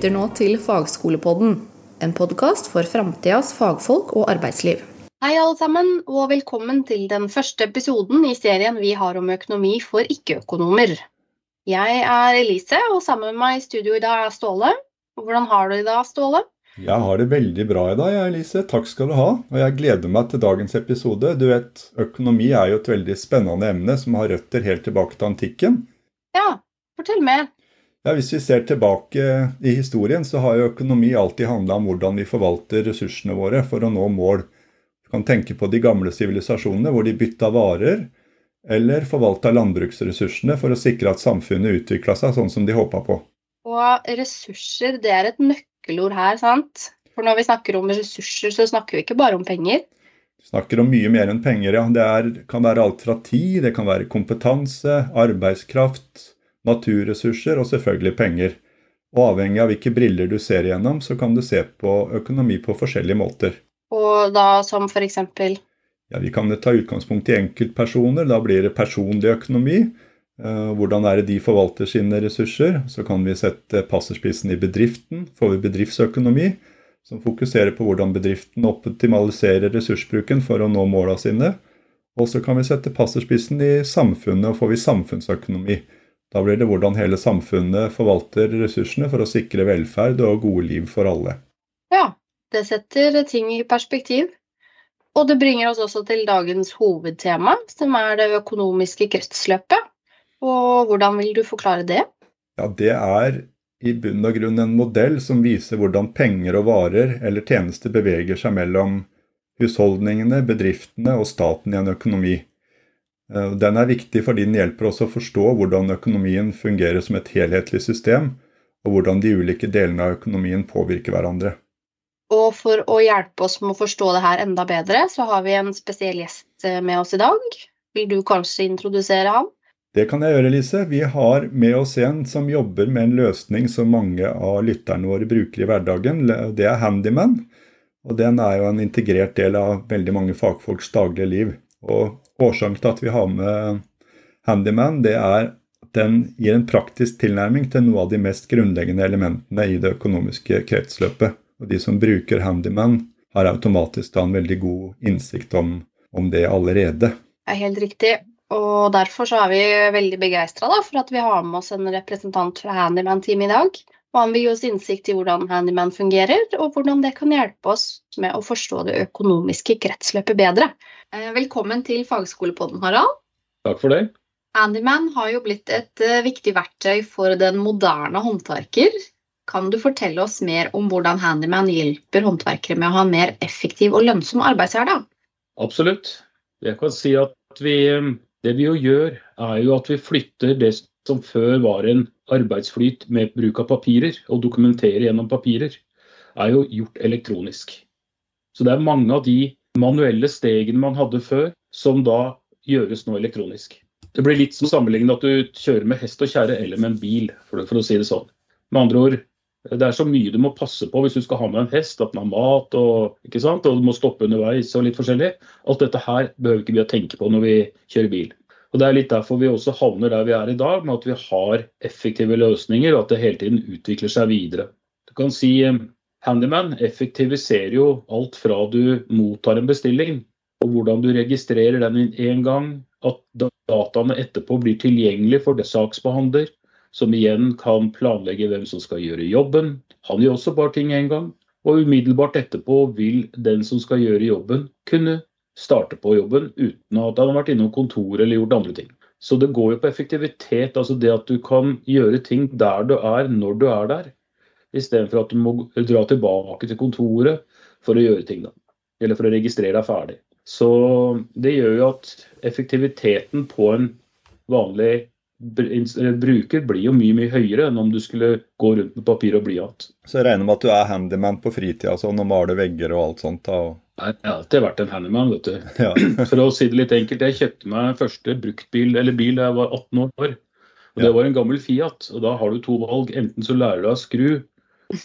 lytter nå til Fagskolepodden, en podkast for framtidas fagfolk og arbeidsliv. Hei alle sammen, og velkommen til den første episoden i serien vi har om økonomi for ikke-økonomer. Jeg er Elise, og sammen med meg i studio i dag er Ståle. Hvordan har du det i dag, Ståle? Jeg har det veldig bra i dag, jeg, Elise. Takk skal du ha. Og jeg gleder meg til dagens episode. Du vet, økonomi er jo et veldig spennende emne som har røtter helt tilbake til antikken. Ja, fortell mer. Ja, Hvis vi ser tilbake i historien, så har jo økonomi alltid handla om hvordan vi forvalter ressursene våre for å nå mål. Du kan tenke på de gamle sivilisasjonene hvor de bytta varer, eller forvalta landbruksressursene for å sikre at samfunnet utvikla seg sånn som de håpa på. Og ressurser, det er et nøkkelord her, sant? For når vi snakker om ressurser, så snakker vi ikke bare om penger. Vi snakker om mye mer enn penger, ja. Det er, kan være alt fra tid, det kan være kompetanse, arbeidskraft, naturressurser og selvfølgelig penger. Og avhengig av hvilke briller du ser igjennom, så kan du se på økonomi på forskjellige måter. Og da som eksempel? Ja, Vi kan ta utgangspunkt i enkeltpersoner. Da blir det personlig økonomi. Eh, hvordan er det de forvalter sine ressurser? Så kan vi sette passerspissen i bedriften. Får vi bedriftsøkonomi, som fokuserer på hvordan bedriften optimaliserer ressursbruken for å nå måla sine. Og så kan vi sette passerspissen i samfunnet, og får vi samfunnsøkonomi. Da blir det hvordan hele samfunnet forvalter ressursene for å sikre velferd og gode liv for alle. Ja, det setter ting i perspektiv. Og det bringer oss også til dagens hovedtema, som er det økonomiske kretsløpet. Og hvordan vil du forklare det? Ja, Det er i bunn og grunn en modell som viser hvordan penger og varer eller tjenester beveger seg mellom husholdningene, bedriftene og staten i en økonomi. Eh, den er viktig fordi den hjelper oss å forstå hvordan økonomien fungerer som et helhetlig system, og hvordan de ulike delene av økonomien påvirker hverandre. Og for å hjelpe oss med å forstå det her enda bedre, så har vi en spesiell gjest eh, med oss i dag. Vil du kanskje introdusere han? Det kan jeg gjøre, Lise. Vi har med oss en som jobber med en løsning som mange av lytterne våre bruker i hverdagen. Det er Handyman. Og den er jo en integrert del av veldig mange fagfolks daglige liv. Og Årsaken til at vi har med Handyman, det er at den gir en praktisk tilnærming til noe av de mest grunnleggende elementene i det økonomiske kretsløpet. Og de som bruker Handyman, har automatisk da en veldig god innsikt om, om det allerede. Det er helt riktig. Og derfor så er vi veldig begeistra for at vi har med oss en representant fra Handyman-teamet i dag. Og han vil gi oss innsikt i hvordan Handyman fungerer, og hvordan det kan hjelpe oss med å forstå det økonomiske kretsløpet bedre. Eh, velkommen til Fagskolepodden, Harald. Takk for det. Handyman har jo blitt et eh, viktig verktøy for den moderne håndverker. Kan du fortelle oss mer om hvordan Handyman hjelper håndverkere med å ha en mer effektiv og lønnsom arbeidshverdag? Absolutt. Jeg kan si at vi, eh, det vi jo gjør, er jo at vi flytter det som før var en arbeidsflyt med bruk av papirer, og dokumentere gjennom papirer, er jo gjort elektronisk. Så det er mange av de manuelle stegene man hadde før, som da gjøres nå elektronisk. Det blir litt som sammenlignet at du kjører med hest og kjerre eller med en bil, for, for, å si det sånn. Med andre ord, det er så mye du må passe på hvis du skal ha med en hest, at den har mat og, og du må stoppe underveis og litt forskjellig. Alt dette her behøver ikke vi å tenke på når vi kjører bil. Og Det er litt derfor vi også havner der vi er i dag, med at vi har effektive løsninger og at det hele tiden utvikler seg videre. Du kan si eh, Handyman effektiviserer jo alt fra du mottar en bestilling, og hvordan du registrerer den en gang, at dataene etterpå blir tilgjengelig for det saksbehandler, som igjen kan planlegge hvem som skal gjøre jobben. Han gjør også bare ting én gang. Og umiddelbart etterpå vil den som skal gjøre jobben, kunne starte på jobben uten at han har vært innom kontoret eller gjort andre ting. Så det går jo på effektivitet, altså det at du kan gjøre ting der du er, når du er der. Istedenfor at du må dra tilbake til kontoret for å gjøre ting. da. Eller for å registrere deg ferdig. Så det gjør jo at effektiviteten på en vanlig bruker blir jo mye mye høyere enn om du skulle gå rundt med papir og blyant. Så jeg regner med at du er handyman på fritida sånn, og maler vegger og alt sånt? da? Jeg har alltid vært en handyman, vet du. Ja. For å si det litt enkelt, jeg kjøpte meg første bruktbil eller bil da jeg var 18 år. Og Det var en gammel Fiat. og Da har du to valg. Enten så lærer du deg å skru,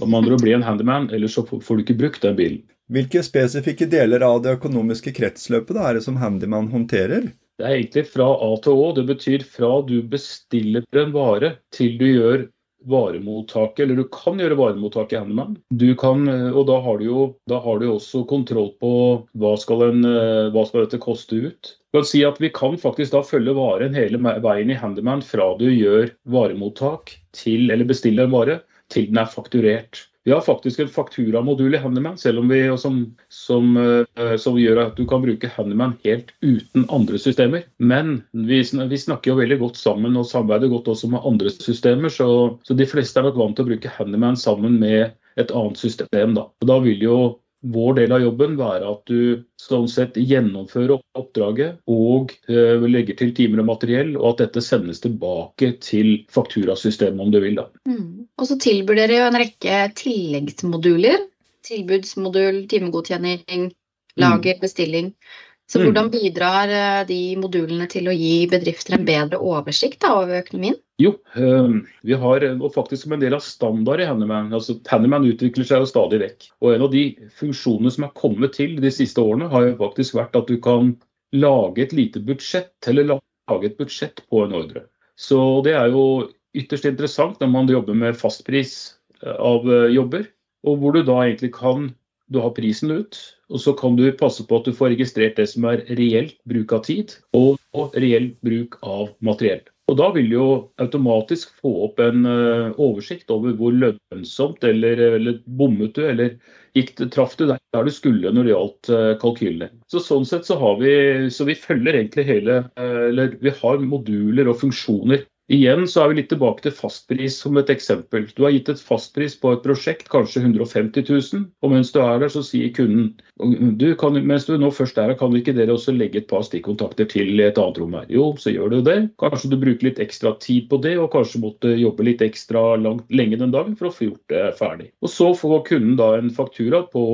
om andre å bli en handyman, eller så får du ikke brukt den bilen. Hvilke spesifikke deler av det økonomiske kretsløpet da er det som handyman håndterer? Det er egentlig fra A til Å. Det betyr fra du bestiller en vare til du gjør varemottaket, eller du kan gjøre varemottaket i Handyman. Du kan, og da har du jo da har du også kontroll på hva skal, en, hva skal dette koste ut. Du kan si at Vi kan faktisk da følge varen hele veien i Handyman fra du gjør varemottak til, eller bestiller en vare, til den er fakturert. Vi har faktisk en fakturamodul i Handyman, selv om vi, som, som, uh, som, gjør at du kan bruke Handyman helt uten andre systemer. Men vi, vi, snakker jo veldig godt sammen og samarbeider godt også med andre systemer, så, så de fleste er nok vant til å bruke Handyman sammen med et annet system. Da, og da vil jo vår del av jobben være at du sånn sett gjennomfører oppdraget og eh, legger til timer og materiell, og at dette sendes tilbake til fakturasystemet om du vil. Mm. Og så tilbyr dere jo en rekke tilleggsmoduler. Tilbudsmodul, timegodkjenning, lager, bestilling. Så mm. hvordan bidrar eh, de modulene til å gi bedrifter en bedre oversikt da, over økonomien? Jo, ehm, vi har faktisk som en del av standard i Handyman. altså Handyman utvikler seg jo stadig vekk. Og En av de funksjonene som er kommet til de siste årene, har jo faktisk vært at du kan lage et lite budsjett, eller lage et budsjett på en ordre. Så det er jo ytterst interessant når man jobber med fastpris eh, av eh, jobber, og hvor du da egentlig kan du har prisen ut, og så kan du passe på at du får registrert det som er reelt bruk av tid, og, reell bruk av materiell. Og Da vil du jo automatisk få opp en uh, oversikt over hvor lønnsomt eller, eller bommet du, eller gikk, traff du der, du skulle når det gjaldt uh, kalkylene. Så Sånn sett så har vi, så vi følger egentlig hele, uh, eller vi har moduler og funksjoner Igjen så er vi litt tilbake til fastpris som et eksempel. Du har gitt et fastpris på et prosjekt, kanskje 150 000. Og mens du er der, så sier kunden du kan, mens du nå først er her, kan ikke dere også legge et par stikkontakter til et annet rom her? Jo, så gjør du det. Kanskje du bruker litt ekstra tid på det, og kanskje måtte jobbe litt ekstra langt, lenge den dagen for å få gjort det ferdig. Og så får kunden da en faktura på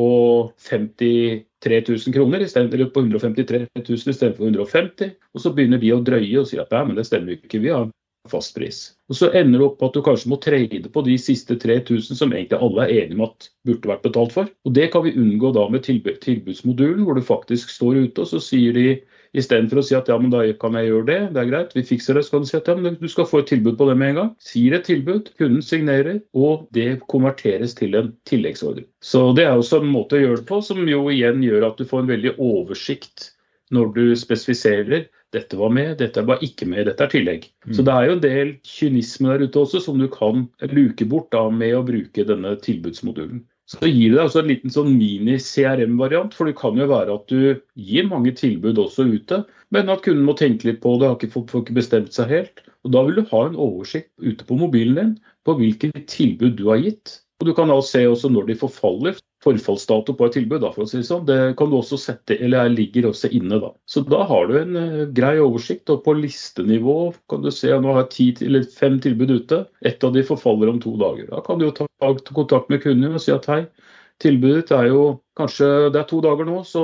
50 3000 kroner eller på 153 000 istedenfor 150 og så begynner de å drøye og si at nei, men det stemmer ikke, vi har fastpris. Og Så ender det opp på at du kanskje må trade på de siste 3000 som egentlig alle er enige om at burde vært betalt for. Og Det kan vi unngå da med tilbudsmodulen, hvor du faktisk står ute og så sier de Istedenfor å si at ja, men da kan jeg gjøre det, det er greit, vi fikser det, så kan du si at ja, men du skal få et tilbud på det med en gang. Sier et tilbud, kunden signerer, og det konverteres til en tilleggsordre. Så det er også en måte å gjøre det på som jo igjen gjør at du får en veldig oversikt når du spesifiserer dette var med, dette var ikke med, dette er tillegg. Mm. Så det er jo en del kynisme der ute også som du kan luke bort da med å bruke denne tilbudsmodulen. Så gir det deg også en liten sånn mini-CRM-variant, for det kan jo være at du gir mange tilbud også ute, men at kunden må tenke litt på det, har ikke fått, får ikke bestemt seg helt. Og Da vil du ha en oversikt ute på mobilen din på hvilke tilbud du har gitt. Og Du kan også se også når de forfaller, forfallsdato på et tilbud. Da, for å si sånn. Det kan du også sette, eller ligger også inne. da. Så da har du en uh, grei oversikt. Og på listenivå kan du se at nå har jeg ti, eller fem tilbud ute. Ett av de forfaller om to dager. Da kan du jo ta kontakt med kunden og si at hei, tilbudet er jo kanskje det er to dager nå, så,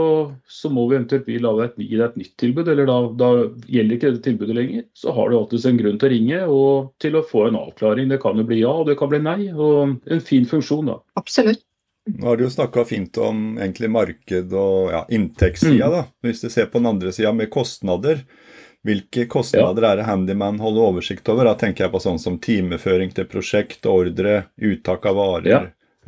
så må vi eventuelt gi deg et nytt tilbud. Eller da, da, gjelder ikke dette tilbudet lenger. Så har du alltid en grunn til å ringe og til å få en avklaring. Det kan jo bli ja, og det kan bli nei. Og en fin funksjon, da. Absolutt. Nå har du jo snakka fint om egentlig marked og ja, inntektssida. Mm. Hvis du ser på den andre sida med kostnader. Hvilke kostnader ja. er det Handyman holder oversikt over? Da tenker jeg på sånn som timeføring til prosjekt, ordre, uttak av varer, ja.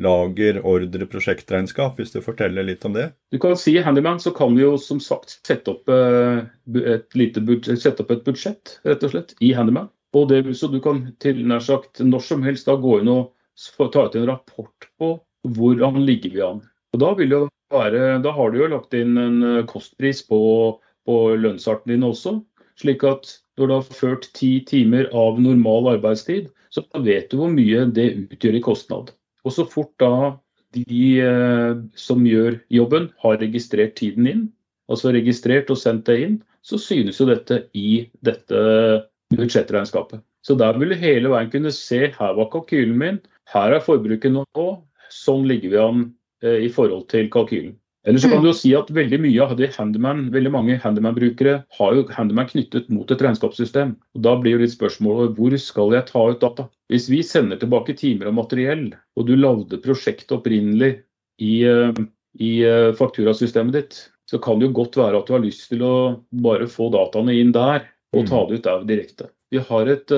Lager, ordre, prosjektregnskap. Hvis du forteller litt om det? Du kan si Handyman så kan vi jo som sagt sette opp eh, et, budsjett, sette opp et budsjett rett og slett, i Handyman. Og det, så du kan til nær sagt når som helst da gå inn og ta ut en rapport på hvordan ligger vi an. Og da, være, da har du jo lagt inn en eh, kostpris på, på lønnsarten din også. Slik at når du har ført ti timer av normal arbeidstid, så vet du hvor mye det utgjør i kostnad. Og så fort da de eh, som gjør jobben, har registrert tiden inn, altså registrert og sendt det inn, så synes jo dette i dette budsjettregnskapet. Så der vil du hele veien kunne se her var kalkylen min, her er forbruket nå, Sånn ligger vi an eh, i forhold til kalkylen. Eller så kan mm. du jo si at veldig mye av det handyman, veldig mange handyman-brukere har jo handyman knyttet mot et regnskapssystem. Og Da blir jo litt spørsmålet hvor skal jeg ta ut data? Hvis vi sender tilbake timer og materiell, og du lagde prosjektet opprinnelig i, eh, i eh, fakturasystemet ditt, så kan det jo godt være at du har lyst til å bare få dataene inn der og ta mm. det ut der direkte. Vi har, et,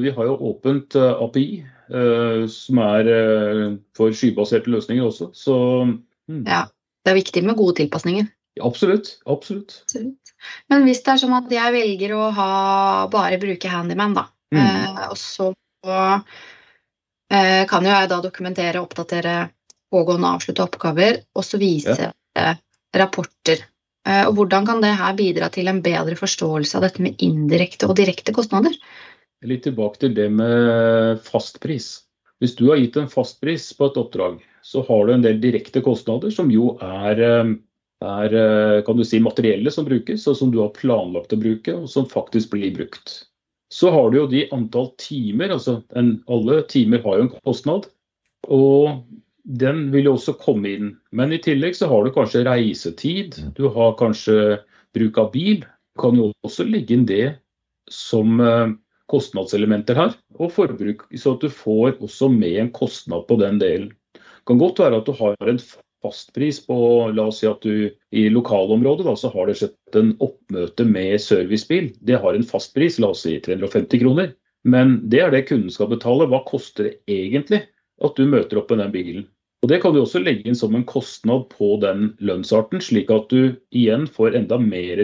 vi har jo åpent API eh, som er eh, for skybaserte løsninger også. Så mm, Ja. Det er viktig med gode tilpasninger. absolutt. Absolutt. Absolutt. Men hvis det er sånn at jeg velger å ha, bare bruke Handyman, da, Mm. eh, og så eh, kan jo jeg da dokumentere oppdatere pågående og avslutte oppgaver, og så vise ja. rapporter. Eh, og hvordan kan det her bidra til en bedre forståelse av dette med indirekte og direkte kostnader? Litt tilbake til det med fastpris. Hvis du har gitt en fastpris på et oppdrag, så har du en del direkte kostnader som jo er, eh, er eh, kan du si, materielle som brukes, og som du har planlagt å bruke, og som faktisk blir brukt. Så har du jo de antall timer, altså en, alle timer har jo en kostnad. Og den vil jo også komme inn. Men i tillegg så har du kanskje reisetid, du har kanskje bruk av bil. Du kan jo også legge inn det som eh, kostnadselementer her, og forbruk, så at du får også med en kostnad på den delen. Kan godt være at du har en fastpris på La oss si at du i lokalområdet da, så har det skjedd en oppmøte med servicebil. Det har en fastpris, la oss si 350 kroner. Men det er det kunden skal betale. Hva koster det egentlig at du møter opp med den bilen? Og Det kan du også legge inn som en kostnad på den lønnsarten, slik at du igjen får enda mer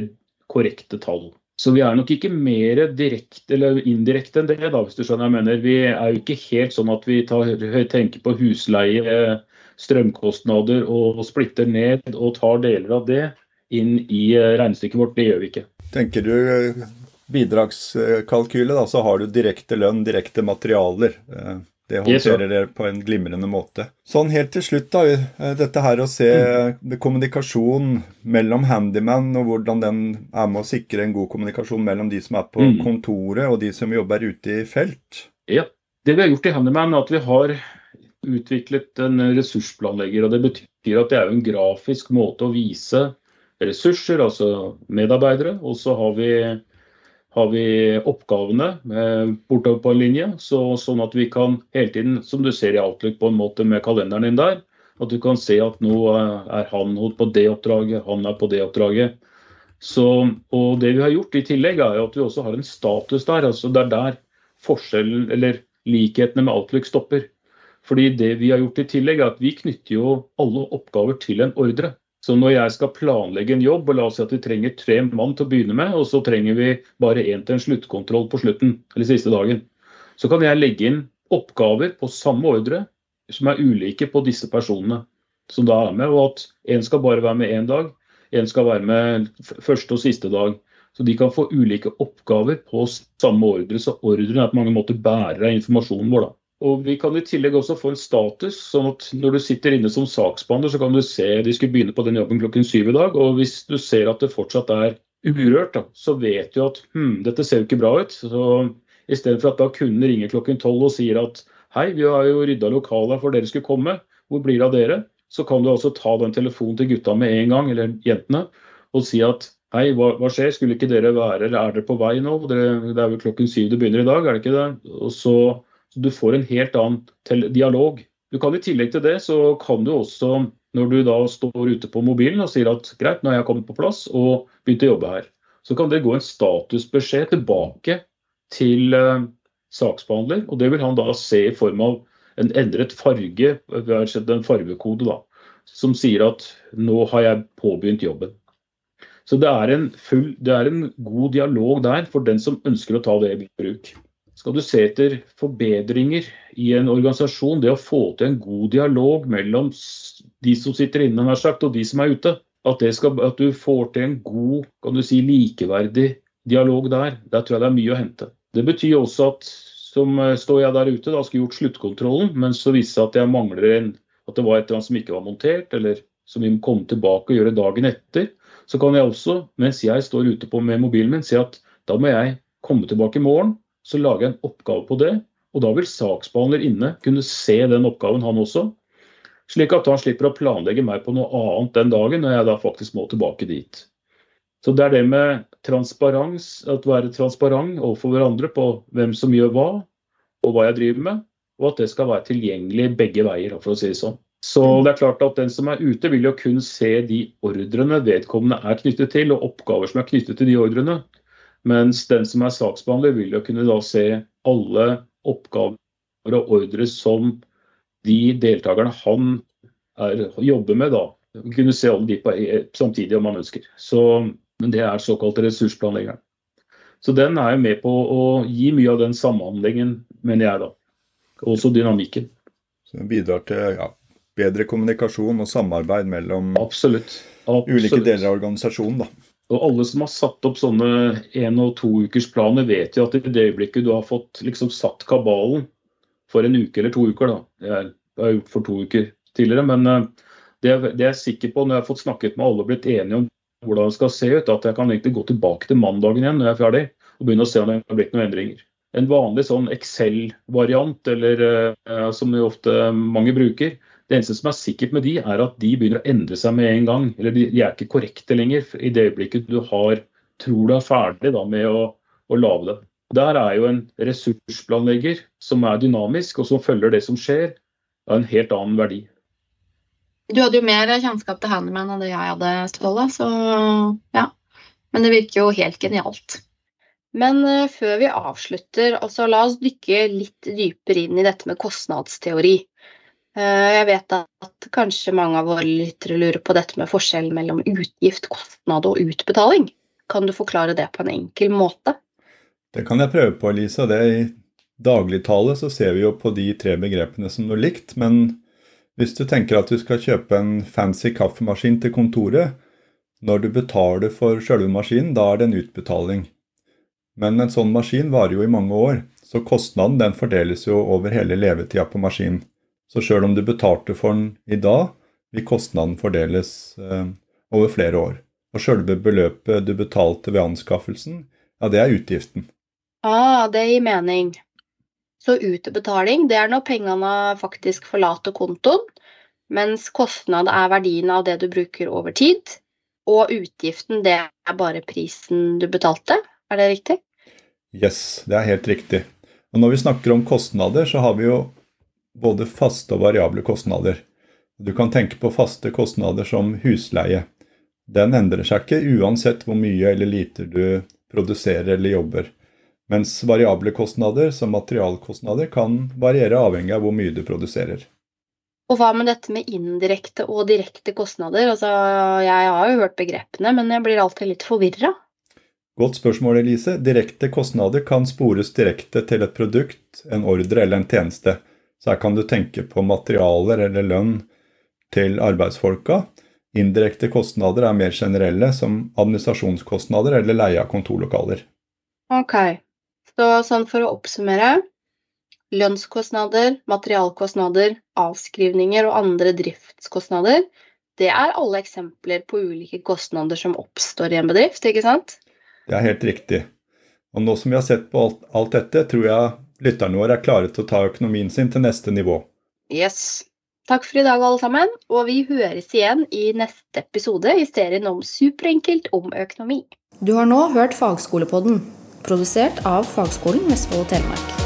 korrekte tall. Så vi er nok ikke mer direkte eller indirekte enn det, da, hvis du skjønner jeg mener. Vi er jo ikke helt sånn at vi tar, tenker på husleie, strømkostnader og splitter ned og tar deler av det inn i regnestykket vårt. Det gjør vi ikke. Tenker du eh, bidragskalkyle, da, så har du direkte lønn, direkte materialer. Eh, Det håndterer dere på en glimrende måte. Sånn helt til slutt, da. eh, Dette her å se Mm. kommunikasjon mellom handyman, og hvordan den er med å sikre en god kommunikasjon mellom de som er på Mm. kontoret og de som jobber ute i felt. Ja. Det vi har gjort i Handyman, er at vi har utviklet en ressursplanlegger. og Det betyr at det er en grafisk måte å vise ressurser, altså medarbeidere. Og så har vi, har vi oppgavene eh, bortover på en linje, så, sånn at vi kan hele tiden, som du ser i Outlook på en måte med kalenderen din der, at du kan se at nå eh, er han på det oppdraget, han er på det oppdraget. Så, og det vi har gjort i tillegg, er at vi også har en status der. altså Det er der forskjellen, eller likhetene med Outlook stopper. Fordi det vi har gjort i tillegg, er at vi knytter jo alle oppgaver til en ordre. Så når jeg skal planlegge en jobb, og la oss si at vi trenger tre mann til å begynne med, og så trenger vi bare én til en sluttkontroll på slutten, eller siste dagen, så kan jeg legge inn oppgaver på samme ordre som er ulike på disse personene som da er med, og at én skal bare være med én dag, én skal være med første og siste dag. Så de kan få ulike oppgaver på samme ordre, så ordren er på mange måter bærer av informasjonen vår. da. Og Vi kan i tillegg også få en status, sånn at når du sitter inne som saksbehandler, så kan du se de skulle begynne på den jobben klokken syv i dag. Og hvis du ser at det fortsatt er urørt, da, så vet du at hm, dette ser jo ikke bra ut. Så Istedenfor at da kunden ringer klokken tolv og sier at hei, vi har jo rydda lokalet for dere skulle komme, hvor blir det av dere? Så kan du altså ta den telefonen til gutta med en gang, eller jentene, og si at hei, hva, hva skjer, skulle ikke dere være, eller er dere på vei nå? Dere, det er vel klokken syv det begynner i dag, er det ikke det? Og så, så du får en helt annen dialog. Du kan I tillegg til det så kan du også, når du da står ute på mobilen og sier at greit, nå har jeg kommet på plass og begynt å jobbe her, så kan det gå en statusbeskjed tilbake til uh, saksbehandler. og Det vil han da se i form av en endret farge, en fargekode, da, som sier at nå har jeg påbegynt jobben. Så det er, full, det er en god dialog der for den som ønsker å ta det i bruk. Skal du se etter forbedringer i en organisasjon, det å få til en god dialog mellom de som sitter inne nær sagt, og de som er ute, at, skal, at du får til en god, kan du si, likeverdig dialog der, der tror jeg det er mye å hente. Det betyr også at som eh, står jeg der ute, da skulle gjort sluttkontrollen, men så viste det at jeg mangler en, at det var et eller annet som ikke var montert, eller som vi må komme tilbake og gjøre dagen etter. Så kan jeg også, mens jeg står ute på med mobilen min, si at da må jeg komme tilbake i morgen, så lager jeg en oppgave på det. Og da vil saksbehandler inne kunne se den oppgaven, han også. Slik at han slipper å planlegge meg på noe annet den dagen, når jeg da faktisk må tilbake dit. Så det er det med transparens, at være transparent overfor hverandre på hvem som gjør hva, og hva jeg driver med, og at det skal være tilgjengelig begge veier, for å si det sånn. Så det er klart at den som er ute, vil jo kun se de ordrene vedkommende er knyttet til, og oppgaver som er knyttet til de ordrene. Mens den som er saksbehandler, vil jo kunne da se alle oppgaver og ordre som de deltakerne han er, jobber med, da, kunne se alle de på, samtidig om man ønsker. Så, men det er såkalt ressursplanleggeren. Så den er jo med på å gi mye av den samhandlingen, mener jeg da. Også dynamikken. Så den bidrar til ja, bedre kommunikasjon og samarbeid mellom Absolutt. Absolutt. ulike deler av organisasjonen. da. Og alle som har satt opp sånne en- og toukersplaner, vet jo at i det øyeblikket du har fått liksom satt kabalen for en uke eller to uker, da. Jeg har gjort for to uker tidligere, men eh, det, det er jeg sikker på når jeg har fått snakket med alle og blitt enige om hvordan det skal se ut, at jeg kan egentlig gå tilbake til mandagen igjen når jeg er ferdig og begynne å se om det har blitt noen endringer. En vanlig sånn Excel-variant, eller eh, som ofte mange bruker, det eneste som er sikkert med de, er at de begynner å endre seg med en gang. Eller de, de er ikke korrekte lenger i det øyeblikket du har, tror du er ferdig da, med å, å lage det. Der er jo en ressursplanlegger som er dynamisk, og som følger det som skjer, av en helt annen verdi. Du hadde jo mer kjennskap til Handyman enn det jeg hadde, Ståle, så ja. Men det virker jo helt genialt. Men uh, før vi avslutter, altså la oss dykke litt dypere inn i dette med kostnadsteori. Uh, jeg vet at kanskje mange av våre lyttere lurer på dette med forskjellen mellom utgift, kostnad og utbetaling. Kan du forklare det på en enkel måte? Det kan jeg prøve på, Elisa. Det I dagligtale så ser vi jo på de tre begrepene som noe likt, men hvis du tenker at du skal kjøpe en fancy kaffemaskin til kontoret, når du betaler for selve maskinen, da er det en utbetaling. Men en sånn maskin varer jo i mange år, så kostnaden den fordeles jo over hele levetida på maskinen. Så sjøl om du betalte for den i dag, vil kostnaden fordeles eh, over flere år. Og sjølve beløpet du betalte ved anskaffelsen, ja, det er utgiften. Ah, det gir mening. Så utbetaling, det er når pengene faktisk forlater kontoen, mens kostnad er verdien av det du bruker over tid, og utgiften, det er bare prisen du betalte. Er det riktig? Yes, det er helt riktig. Og når vi snakker om kostnader, så har vi jo både faste og variable kostnader. Du kan tenke på faste kostnader som husleie. Den endrer seg ikke uansett hvor mye eller lite du produserer eller jobber. Mens variable kostnader, som materialkostnader, kan variere avhengig av hvor mye du produserer. Og hva med dette med indirekte og direkte kostnader? Altså, jeg har jo hørt begrepene, men jeg blir alltid litt forvirra. Godt spørsmål, Elise. Direkte kostnader kan spores direkte til et produkt, en ordre eller en tjeneste. Så her kan du tenke på materialer eller lønn til arbeidsfolka. Indirekte kostnader er mer generelle, som administrasjonskostnader eller leie av kontorlokaler. Ok, så sånn for å oppsummere. Lønnskostnader, materialkostnader, avskrivninger og andre driftskostnader, det er alle eksempler på ulike kostnader som oppstår i en bedrift, ikke sant? Det er helt riktig. Og nå som vi har sett på alt, alt dette, tror jeg lytterne våre er klare til å ta økonomien sin til neste nivå. Yes. Takk for i dag, alle sammen, og vi høres igjen i neste episode i serien om Superenkelt om økonomi. Du har nå hørt Fagskolepodden, produsert av Fagskolen Vestfold og Telemark.